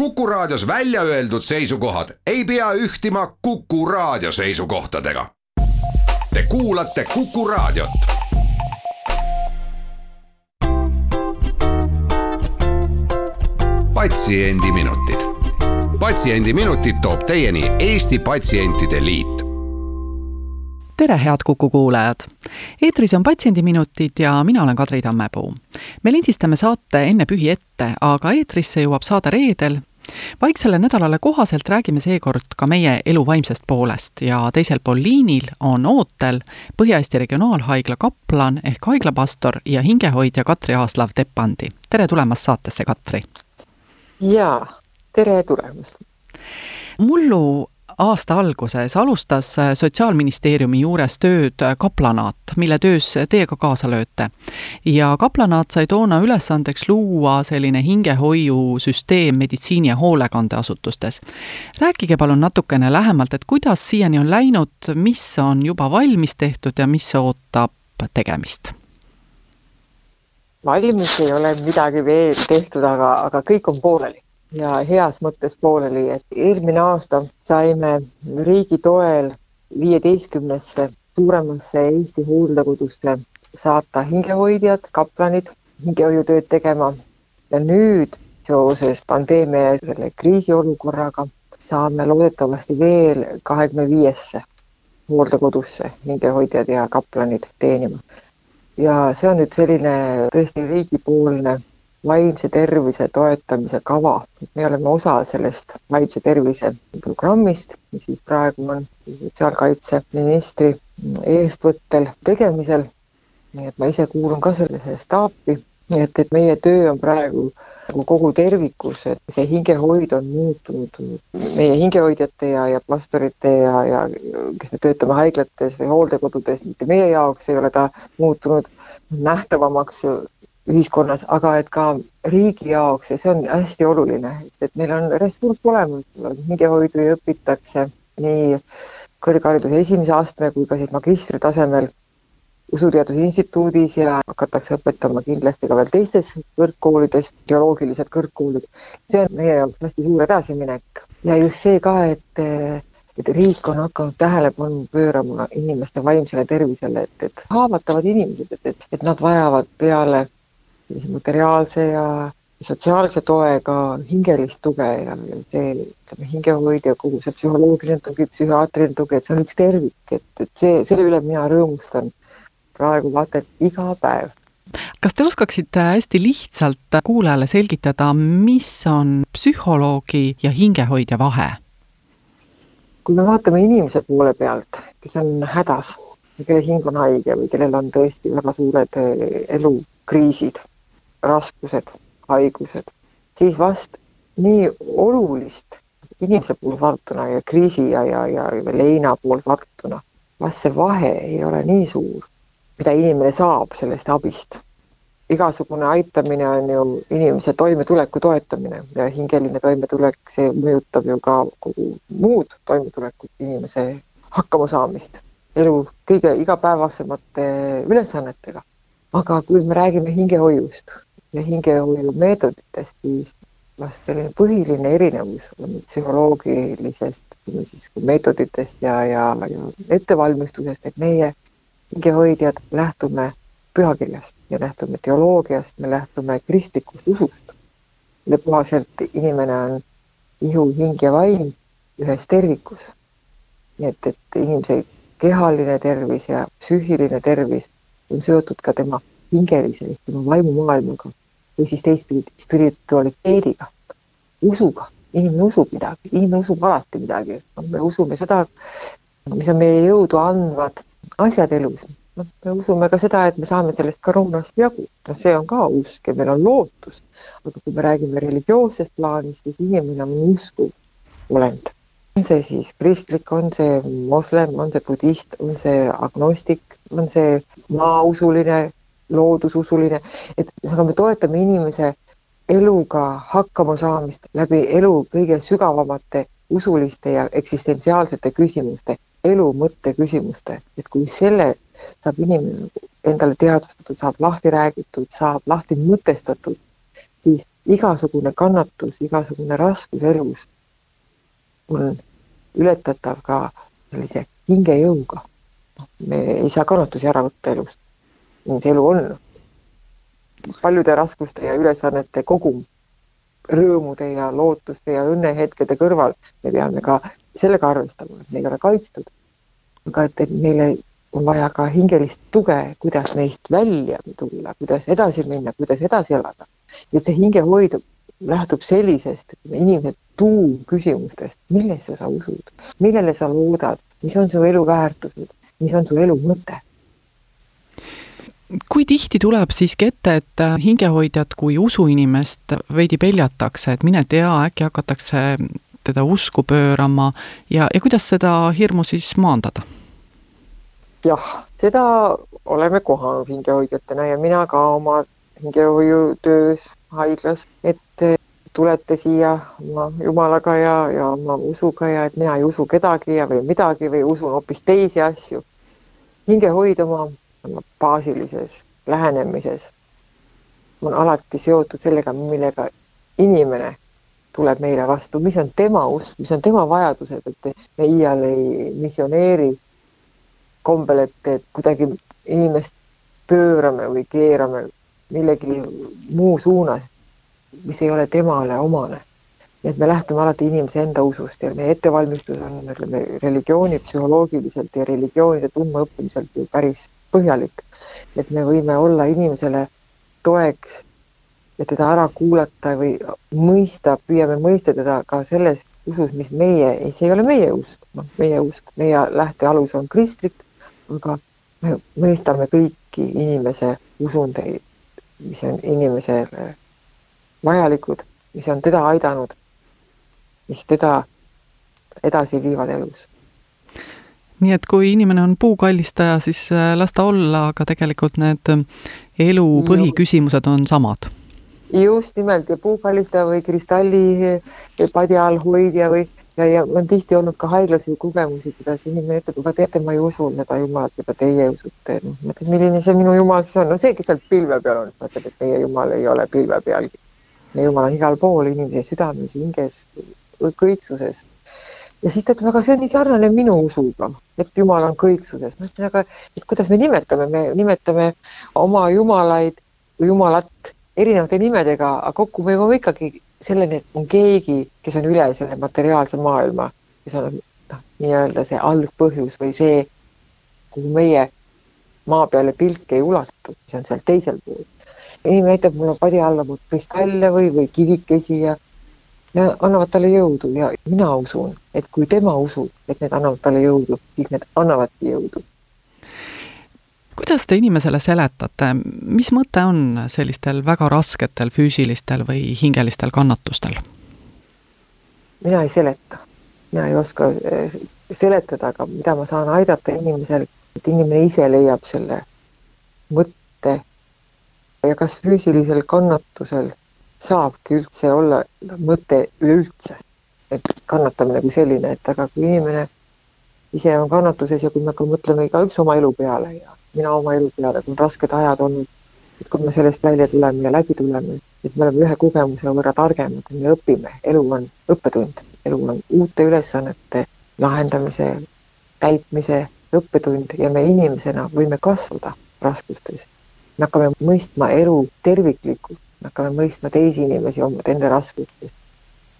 Kuku Raadios välja öeldud seisukohad ei pea ühtima Kuku Raadio seisukohtadega. Te kuulate Kuku Raadiot. patsiendiminutid, Patsiendiminutid toob teieni Eesti Patsientide Liit tere, head Kuku kuulajad! eetris on Patsiendiminutid ja mina olen Kadri Tammepuu. me lindistame saate enne pühi ette, aga eetrisse jõuab saade reedel. Vaiksele nädalale kohaselt räägime seekord ka meie elu vaimsest poolest ja teisel pool liinil on ootel Põhja-Eesti Regionaalhaigla kaplan ehk haiglapastor ja hingehoidja Katri Aaslav-Teppandi. tere tulemast saatesse, Katri! jaa, tere tulemast! mullu aasta alguses alustas Sotsiaalministeeriumi juures tööd kaplanaat, mille töös teie ka kaasa lööte. ja kaplanaat sai toona ülesandeks luua selline hingehoiusüsteem meditsiini- ja hoolekandeasutustes. rääkige palun natukene lähemalt, et kuidas siiani on läinud, mis on juba valmis tehtud ja mis ootab tegemist? valmis ei ole midagi veel tehtud, aga, aga kõik on pooleli ja heas mõttes pooleli, et eelmine aasta saime riigi toel viieteistkümnesse suuremasse Eesti hooldekodusse saata hingehoidjad, kaplanid hingehoiutööd tegema ja nüüd seoses pandeemia ja selle kriisiolukorraga saame loodetavasti veel kahekümne viiesse hooldekodusse hingehoidjad ja kaplanid teenima. ja see on nüüd selline tõesti riigipoolne vaimse tervise toetamise kava, me oleme osa sellest vaimse tervise programmist, mis siis praegu on sotsiaalkaitseministri eestvõttel tegemisel. nii et ma ise kuulun ka sellesse staapi, nii et, et meie töö on praegu nagu kogu tervikus, et see hingehoid on muutunud meie hingehoidjate ja, ja pastorite ja, ja kes me töötame haiglates või hooldekodudes, mitte meie jaoks ei ole ta muutunud nähtavamaks ühiskonnas, aga et ka riigi jaoks ja see on hästi oluline, et meil on ressurss olemas, hingehoidu õpitakse nii kõrghariduse esimese astme kui ka siis magistritasemel Usuteaduse Instituudis ja hakatakse õpetama kindlasti ka veel teistes kõrgkoolides, geoloogilised kõrgkoolid. see on meie jaoks hästi suur edasiminek ja just see ka, et et riik on hakanud tähelepanu pöörama inimeste vaimsele tervisele, et, et haavatavad inimesed, et, et, et nad vajavad peale materiaalse ja sotsiaalse toega hingelist tuge ja see, ütleme, hingehoid ja kogu see psühholoogiline tugi, psühhiaatriline tugi, et see on üks tervik, et, et see, selle üle mina rõõmustan praegu vaata et iga päev. kas te oskaksite hästi lihtsalt kuulajale selgitada, mis on psühholoogi ja hingehoidja vahe? kui me vaatame inimese poole pealt, kes on hädas, kelle hing on haige või kellel on tõesti väga suured elukriisid raskused, haigused, siis vast nii olulist inimese poolt vaadatuna ja kriisi ja, ja, ja leina poolt vaadatuna, vast see vahe ei ole nii suur, mida inimene saab sellest abist. igasugune aitamine on ju inimese toimetuleku toetamine ja hingeline toimetulek, see mõjutab ju ka kogu muud toimetulekut, inimese hakkamasaamist elu kõige igapäevasemate ülesannetega. aga kui me räägime hingehoiust, ja hingehoiumeetoditest, siis vast selline põhiline erinevus on psühholoogilisest, ütleme siis meetoditest ja, ja, ja ettevalmistusest, et meie hingehoidjad lähtume pühakirjast ja lähtume teoloogiast, me lähtume kristlikust usust, mille kohaselt inimene on ihu, hing ja vaim ühes tervikus. nii et, et inimese kehaline tervis ja psüühiline tervis on seotud ka tema hingelise ehk tema vaimumaailmaga või siis teistpidi spiritualiteediga, usuga. inimene usub midagi, inimene usub alati midagi, me usume seda, mis on meie jõudu andvad asjad elus. noh, me usume ka seda, et me saame sellest koroonast jagu, noh, see on ka usk ja meil on lootus. aga kui me räägime religioossest plaanist, siis inimene on uskuv olend. on see siis kristlik, on see moslem, on see budist, on see agnostik, on see maausuline loodususuline, et ühesõnaga me toetame inimese eluga hakkama saamist läbi elu kõige sügavamate usuliste ja eksistentsiaalsete küsimuste, elu mõtte küsimuste, et kui selle saab inimene endale teadvustatud, saab lahti räägitud, saab lahti mõtestatud, siis igasugune kannatus, igasugune raskus elus on ületatav ka sellise hingejõuga. me ei saa kannatusi ära võtta elust. See elu on. paljude raskuste ja ülesannete kogum, rõõmude ja lootuste ja õnnehetkede kõrval me peame ka sellega arvestama, et me ei ole kaitstud. aga et, et meile on vaja ka hingelist tuge, kuidas neist välja tulla, kuidas edasi minna, kuidas edasi elada. et see hingehoid lähtub sellisest inimese tuumküsimustest, millesse sa usud, millele sa loodad, mis on su elu väärtused, mis on su elu mõte kui tihti tuleb siiski ette, et hingehoidjat kui usuinimest veidi peljatakse, et mine tea, äkki hakatakse teda usku pöörama ja, ja kuidas seda hirmu siis maandada? jah, seda oleme kohanud hingehoidjatena ja mina ka oma hingehoiutöös haiglas, et tulete siia oma jumalaga ja, ja oma usuga ja et mina ei usu kedagi ja või midagi või usun hoopis teisi asju. hingehoid oma baasilises lähenemises on alati seotud sellega, millega inimene tuleb meile vastu, mis on tema usk, mis on tema vajadused, et me iial ei missioneeri kombel, et, et kuidagi inimest pöörame või keerame millegi muu suunas, mis ei ole temale omane. nii et me lähtume alati inimese enda usust ja meie ettevalmistus on, ütleme, religiooni psühholoogiliselt ja religioonide tundmaõppimiselt ju päris põhjalik. et me võime olla inimesele toeks ja teda ära kuulata või mõista, püüame mõista teda ka selles usus, mis meie, see ei ole meie usk, noh, meie usk, meie lähtealus on kristlik aga me mõistame kõiki inimese usundeid, mis on inimesele vajalikud, mis on teda aidanud, mis teda edasi viivad elus nii et kui inimene on puukallistaja, siis äh, las ta olla, aga tegelikult need äh, elu põhiküsimused on samad. just nimelt ja puukallistaja või kristalli äh, padja all hoidja või ja, ja on tihti olnud ka haiglas ju kogemusi, kuidas inimene ütleb, aga teate, ma ei usu seda jumalat, keda teie usute. noh, ma ütlen, milline see minu jumal siis on, no see, kes seal pilve peal on, ütleb, et meie jumal ei ole pilve pealgi. meie jumal on igal pool inimese südames, hinges, kõiksuses. Ja siis ta ütleb, aga see on nii sarnane minu usuga, et jumal on kõiksuses. ma ütlen, aga et kuidas me nimetame, me nimetame oma jumalaid või jumalat erinevate nimedega, aga kokku me jõuame ikkagi selleni, et on keegi, kes on üle selle materiaalse maailma, kes on noh, nii-öelda see algpõhjus või see, kuhu meie maa peale pilk ei ulatu, mis on seal teisel pool. inimene näitab mulle padja alla kristalle või, või kivikesi ja, ja annavad talle jõudu. Ja mina usun, et kui tema usub, et need annavad talle jõudu, siis need annavadki jõudu. Kuidas te inimesele seletate, mis mõte on sellistel väga rasketel füüsilistel või hingelistel kannatustel? mina ei seleta, mina ei oska eh, seletada, aga mida ma saan aidata inimesel, et inimene ise leiab selle mõtte. Ja kas füüsilisel kannatusel saabki üldse olla mõte üleüldse, et kannatamine kui selline, et aga kui inimene ise on kannatuses ja kui me ka mõtleme igaüks oma elu peale ja mina oma elu peale, kui on rasked ajad olnud, et kui me sellest välja tuleme ja läbi tuleme, et me oleme ühe kogemuse võrra targemad, me õpime, elu on õppetund, elu on uute ülesannete lahendamise, täitmise õppetund ja me inimesena võime kasvada raskustes. me hakkame mõistma elu terviklikult, me hakkame mõistma teisi inimesi enda raskustes.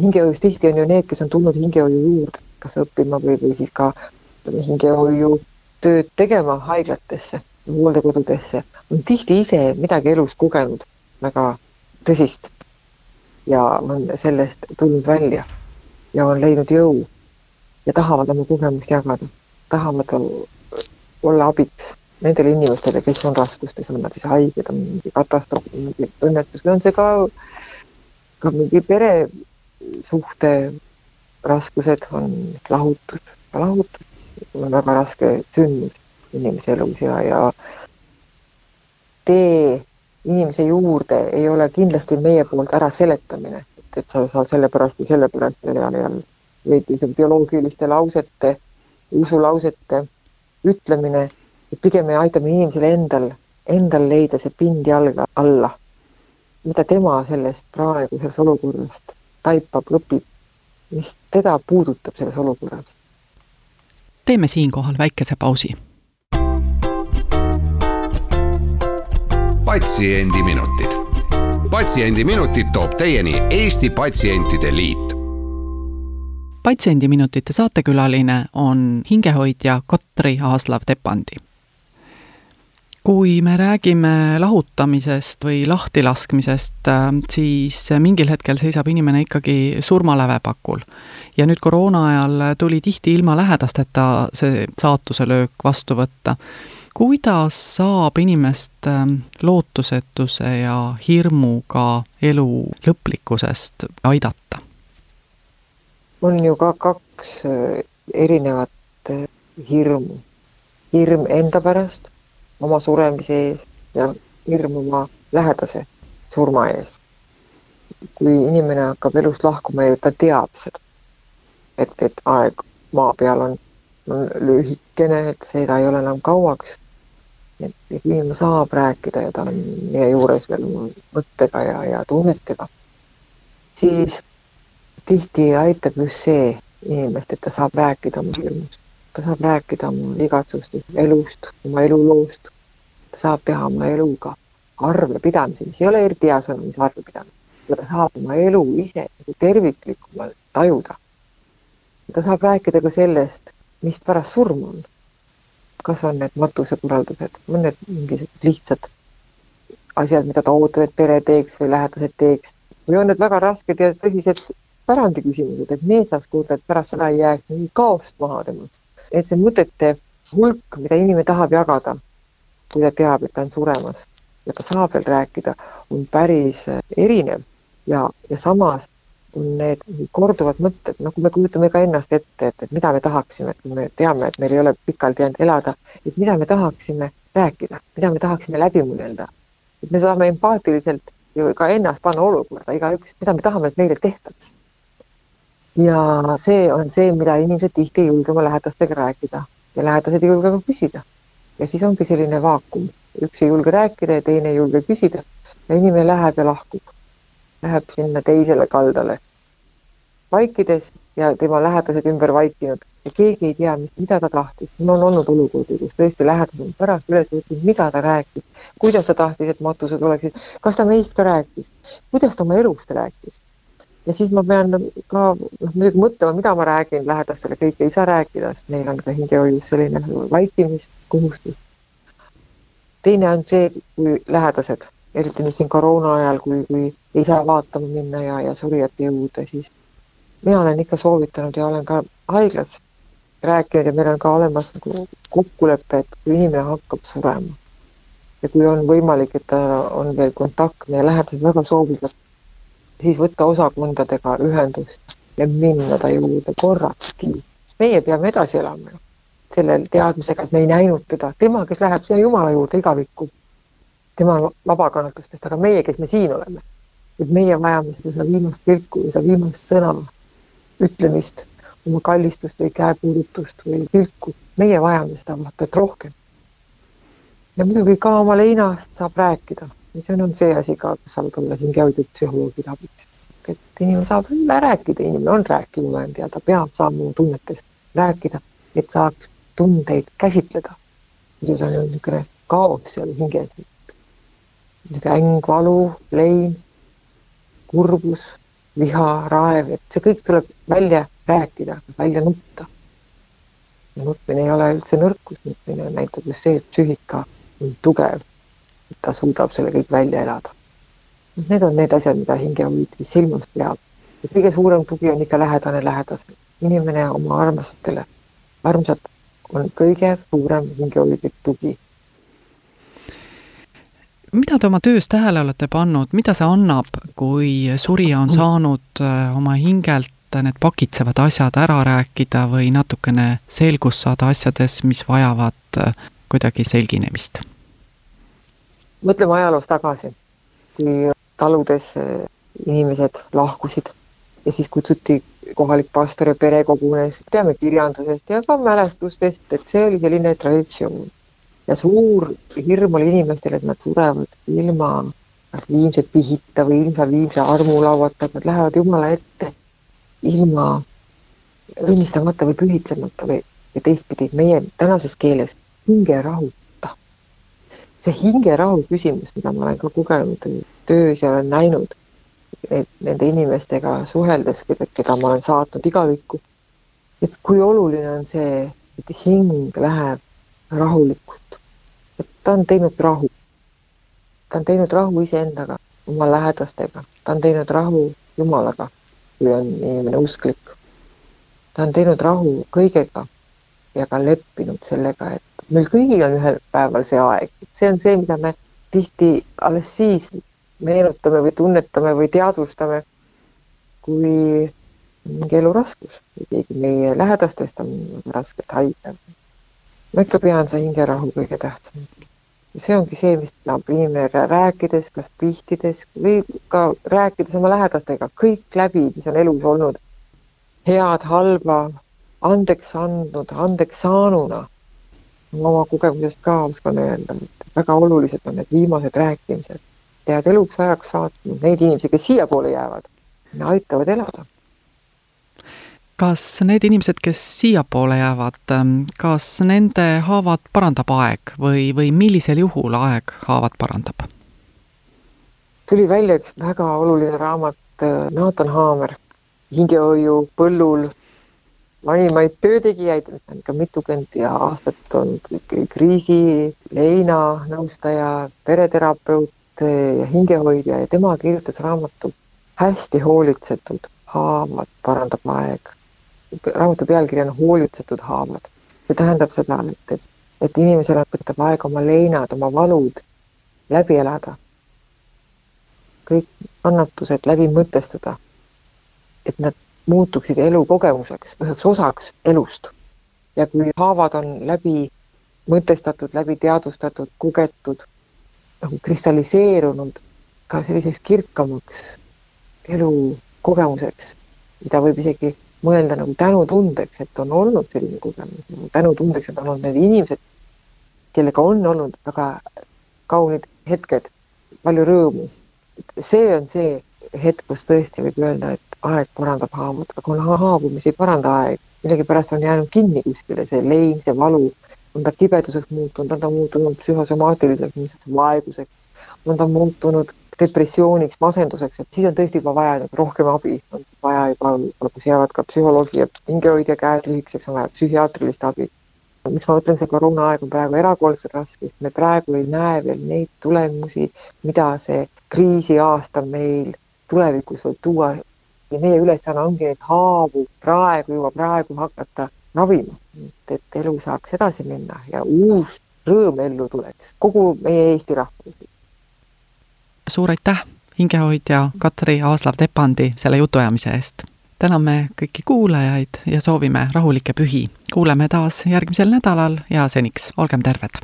hingehoius tihti on ju need, kes on tulnud hingehoiu juurde, kas õppima või, või siis ka hingehoiu tööd tegema haiglatesse, hooldekodudesse, on tihti ise midagi elus kogenud väga tõsist ja on sellest tulnud välja ja on leidnud jõu ja tahavad oma kogemust jagada, tahavad olla abiks nendele inimestele, kes on raskustes, on nad siis haiged, on mingi katastroof, mingi õnnetus või on see ka, ka mingi peresuhte raskused, on lahutus, lahutus. On väga raske sündmus inimese elus ja, ja tee inimese juurde ei ole kindlasti meie poolt ära seletamine, et, et sa saad sellepärast ja sellepärast ja, ja, veidi teoloogiliste lausete, usulausete ütlemine, et pigem me aitame inimesel endal, endal leida see pind jalga alla. mida tema sellest praegusest olukorrast taipab, õpib, mis teda puudutab selles olukorras. teeme siinkohal väikese pausi. patsiendiminutid. patsiendiminutid toob teieni Eesti Patsientide Liit patsiendiminutite saatekülaline on hingehoidja Katri Aaslav-Tepandi kui me räägime lahutamisest või lahtilaskmisest, äh, siis mingil hetkel seisab inimene ikkagi surmalävepakul. ja nüüd koroona ajal tuli tihti ilma lähedasteta see saatuse löök vastu võtta. kuidas saab inimest äh, lootusetuse ja hirmuga elu lõplikkusest aidata? on ju ka kaks äh, erinevat hirmu. hirm enda pärast oma suremise ees ja hirm oma lähedase surma ees. kui inimene hakkab elust lahkuma ja ta teab seda, et, et aeg maa peal on, on lühikene, et seda ei ole enam kauaks. et kui inimene saab rääkida ja ta on meie juures veel mõttega ja, ja tunnetega, siis tihti aitab just see inimest, et ta saab rääkida oma hirmust ta saab rääkida oma igatsustest, elust, oma eluloost. ta saab teha oma eluga arvepidamisi, mis ei ole eriti hea sõna, mis arvepidamine, ta saab oma elu ise terviklikumalt tajuda. ta saab rääkida ka sellest, mis pärast surma on. kas on need matusekorraldused, on need mingisugused lihtsad asjad, mida ta ootab, et pere teeks või lähedased teeks või on need väga rasked ja tõsised pärandiküsimused, et need saaks kuulda, et pärast seda ei jääks mingi kaost maha temast et see mõtete hulk, mida inimene tahab jagada, kui ta teab, et ta on suremas ja ta saab veel rääkida, on päris äh, erinev ja, ja samas on need korduvad mõtted, noh, kui me kujutame ka ennast ette, et, et mida me tahaksime, et me teame, et meil ei ole pikalt jäänud elada, et mida me tahaksime rääkida, mida me tahaksime läbi mõelda. et me saame empaatiliselt ju ka ennast panna olukorda, igaüks, mida me tahame, et meile tehtaks ja see on see, mida inimesed tihti ei julge oma lähedastega rääkida. Ja lähedased ei julge ka küsida. ja siis ongi selline vaakum, üks ei julge rääkida ja teine ei julge küsida. Ja inimene läheb ja lahkub, läheb sinna teisele kaldale, vaikides ja tema lähedased ümber vaikinud. Ja keegi ei tea, mida ta tahtis. mul on olnud olukordi, kus tõesti lähedased on pärast üles võtnud, mida ta rääkis, kuidas ta tahtis, et matused oleksid, kas ta meist ka rääkis, kuidas ta oma elust rääkis ja siis ma pean ka noh, muidugi mõtlema, mida ma räägin lähedastele, kõike ei saa rääkida, sest meil on ka hingehoius selline vaikimiskohustus. teine on see, kui lähedased, eriti nüüd siin koroona ajal, kui, kui ei saa vaatama minna ja, ja surijate juurde, siis mina olen ikka soovitanud ja olen ka haiglas rääkinud ja meil on ka olemas nagu kokkulepe, et kui inimene hakkab surema ja kui on võimalik, et ta on veel kontaktne ja lähedased väga soovivad siis võtta osakondadega ühendust ja minna ta juurde korrakski. meie peame edasi elama ju, selle teadmisega, et me ei näinud teda, tema, kes läheb sinna Jumala juurde igavikku, tema on vabakannatustest, aga meie, kes me siin oleme, et meie vajame seda viimast kilku või seda viimast sõna ütlemist, oma kallistust või käepuudutust või kilku, meie vajame seda vaata et rohkem. ja muidugi ka oma leinast saab rääkida ja see on see asi ka, kus saavad olla siin geoidid psühholoogid abiks. et inimene saab rääkida, inimene on rääkiv olend ja ta peab saama oma tunnetest rääkida, et saaks tundeid käsitleda. muidu see on ju niisugune kaos seal hinges. niisugune äng, valu, lein, kurbus, viha, raev, et see kõik tuleb välja rääkida, välja nutta. nutmine ei ole üldse nõrkus, nutmine näitab just see, et psüühika on tugev et ta suudab selle kõik välja elada. Need on need asjad, mida hingehoid silmas peab. kõige suurem tugi on ikka lähedane lähedasele. inimene oma armastele, armsad on kõige suurem hingehoidlik tugi. mida te oma töös tähele olete pannud, mida see annab, kui surija on saanud äh, oma hingelt need pakitsevad asjad ära rääkida või natukene selgust saada asjades, mis vajavad äh, kuidagi selginemist? Mõtleme ajaloos tagasi, kui taludes eh, inimesed lahkusid ja siis kutsuti kohalik pastor ja pere kogunes, teame kirjandusest ja ka mälestustest, et see oli selline traditsioon. ja suur hirm oli inimestel, et nad surevad ilma kas viimse pihita või ilma viimse armulauata, nad lähevad Jumala ette ilma õnnistamata või pühitsemata või ja teistpidi meie tänases keeles hingerahuta. See hingerahu küsimus, mida ma olen ka kogenud töös ja olen näinud et nende inimestega suheldes, keda ma olen saatnud igavikku, et kui oluline on see, et hing läheb rahulikult, et ta on teinud rahu. ta on teinud rahu iseendaga, oma lähedastega, ta on teinud rahu Jumalaga, kui on inimene usklik. ta on teinud rahu kõigega ja ka leppinud sellega, et meil kõigil on ühel päeval see aeg, see on see, mida me tihti alles siis meenutame või tunnetame või teadvustame, kui mingi eluraskus või keegi meie lähedastest on raskelt haige. ma ikka pean see hingerahu kõige tähtsam. see ongi see, mis tahab inimene rääkides, kas pihtides või ka rääkides oma lähedastega, kõik läbi, mis on elus olnud, head, halba, andeks andnud, andeks saanuna. Oma kogemusest ka oskan öelda, et väga olulised on need viimased rääkimised tead eluks ajaks saatnud neid inimesi, kes siiapoole jäävad, aitavad elada. kas need inimesed, kes siiapoole jäävad, ähm, kas nende haavad parandab aeg või, või millisel juhul aeg haavad parandab? tuli välja üks väga oluline raamat, äh, Nathan Haamer, hingehoiu põllul vanimaid töötegijaid, ikka mitukümmend aastat olnud kriisi, leina nõustaja, pereterapeut, ja hingehoidja ja tema kirjutas raamatu Hästi hoolitsetud haavad parandab aeg. raamatu pealkiri on Hoolitsetud haavad. see tähendab seda, et, et, et inimesel võtab aega oma leinad, oma valud läbi elada. kõik kannatused läbi mõtestada. et nad muutuksid elukogemuseks, üheks osaks elust. ja kui haavad on läbi mõtestatud, läbi teadvustatud, kogetud nagu kristalliseerunud ka selliseks kirkamaks elukogemuseks, mida võib isegi mõelda nagu tänutundeks, et on olnud selline kogemus, nagu tänutundeks, et on olnud need inimesed, kellega on olnud väga kaunid hetked, palju rõõmu. see on see hetk, kus tõesti võib öelda, et aeg parandab haavud, aga kuna haavu, mis ei paranda aeg, millegipärast on jäänud kinni kuskile see lein, see valu on ta kibeduseks muutunud, on ta muutunud psühhosomaatiliseks, lihtsalt vaeguseks, on ta muutunud depressiooniks, masenduseks, et siis on tõesti juba vaja nagu rohkem abi, on vaja juba, kus jäävad ka psühholoogi ja hingehoidja käed lühikeseks, on vaja psühhiaatrilist abi. miks ma mõtlen, see koroonaaeg on praegu erakordselt raske, sest me praegu ei näe veel neid tulemusi, mida see kriisiaasta meil tulevikus võib tuua. Ja meie ülesanne ongi neid haavu praegu juba praegu hakata ravima, et elu saaks edasi minna ja uus rõõm ellu tuleks kogu meie Eesti rahvale. suur aitäh, hingehoidja Katri Aaslav-Tepandi selle jutuajamise eest. täname kõiki kuulajaid ja soovime rahulikke pühi. kuuleme taas järgmisel nädalal ja seniks olgem terved.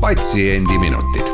patsiendiminutid.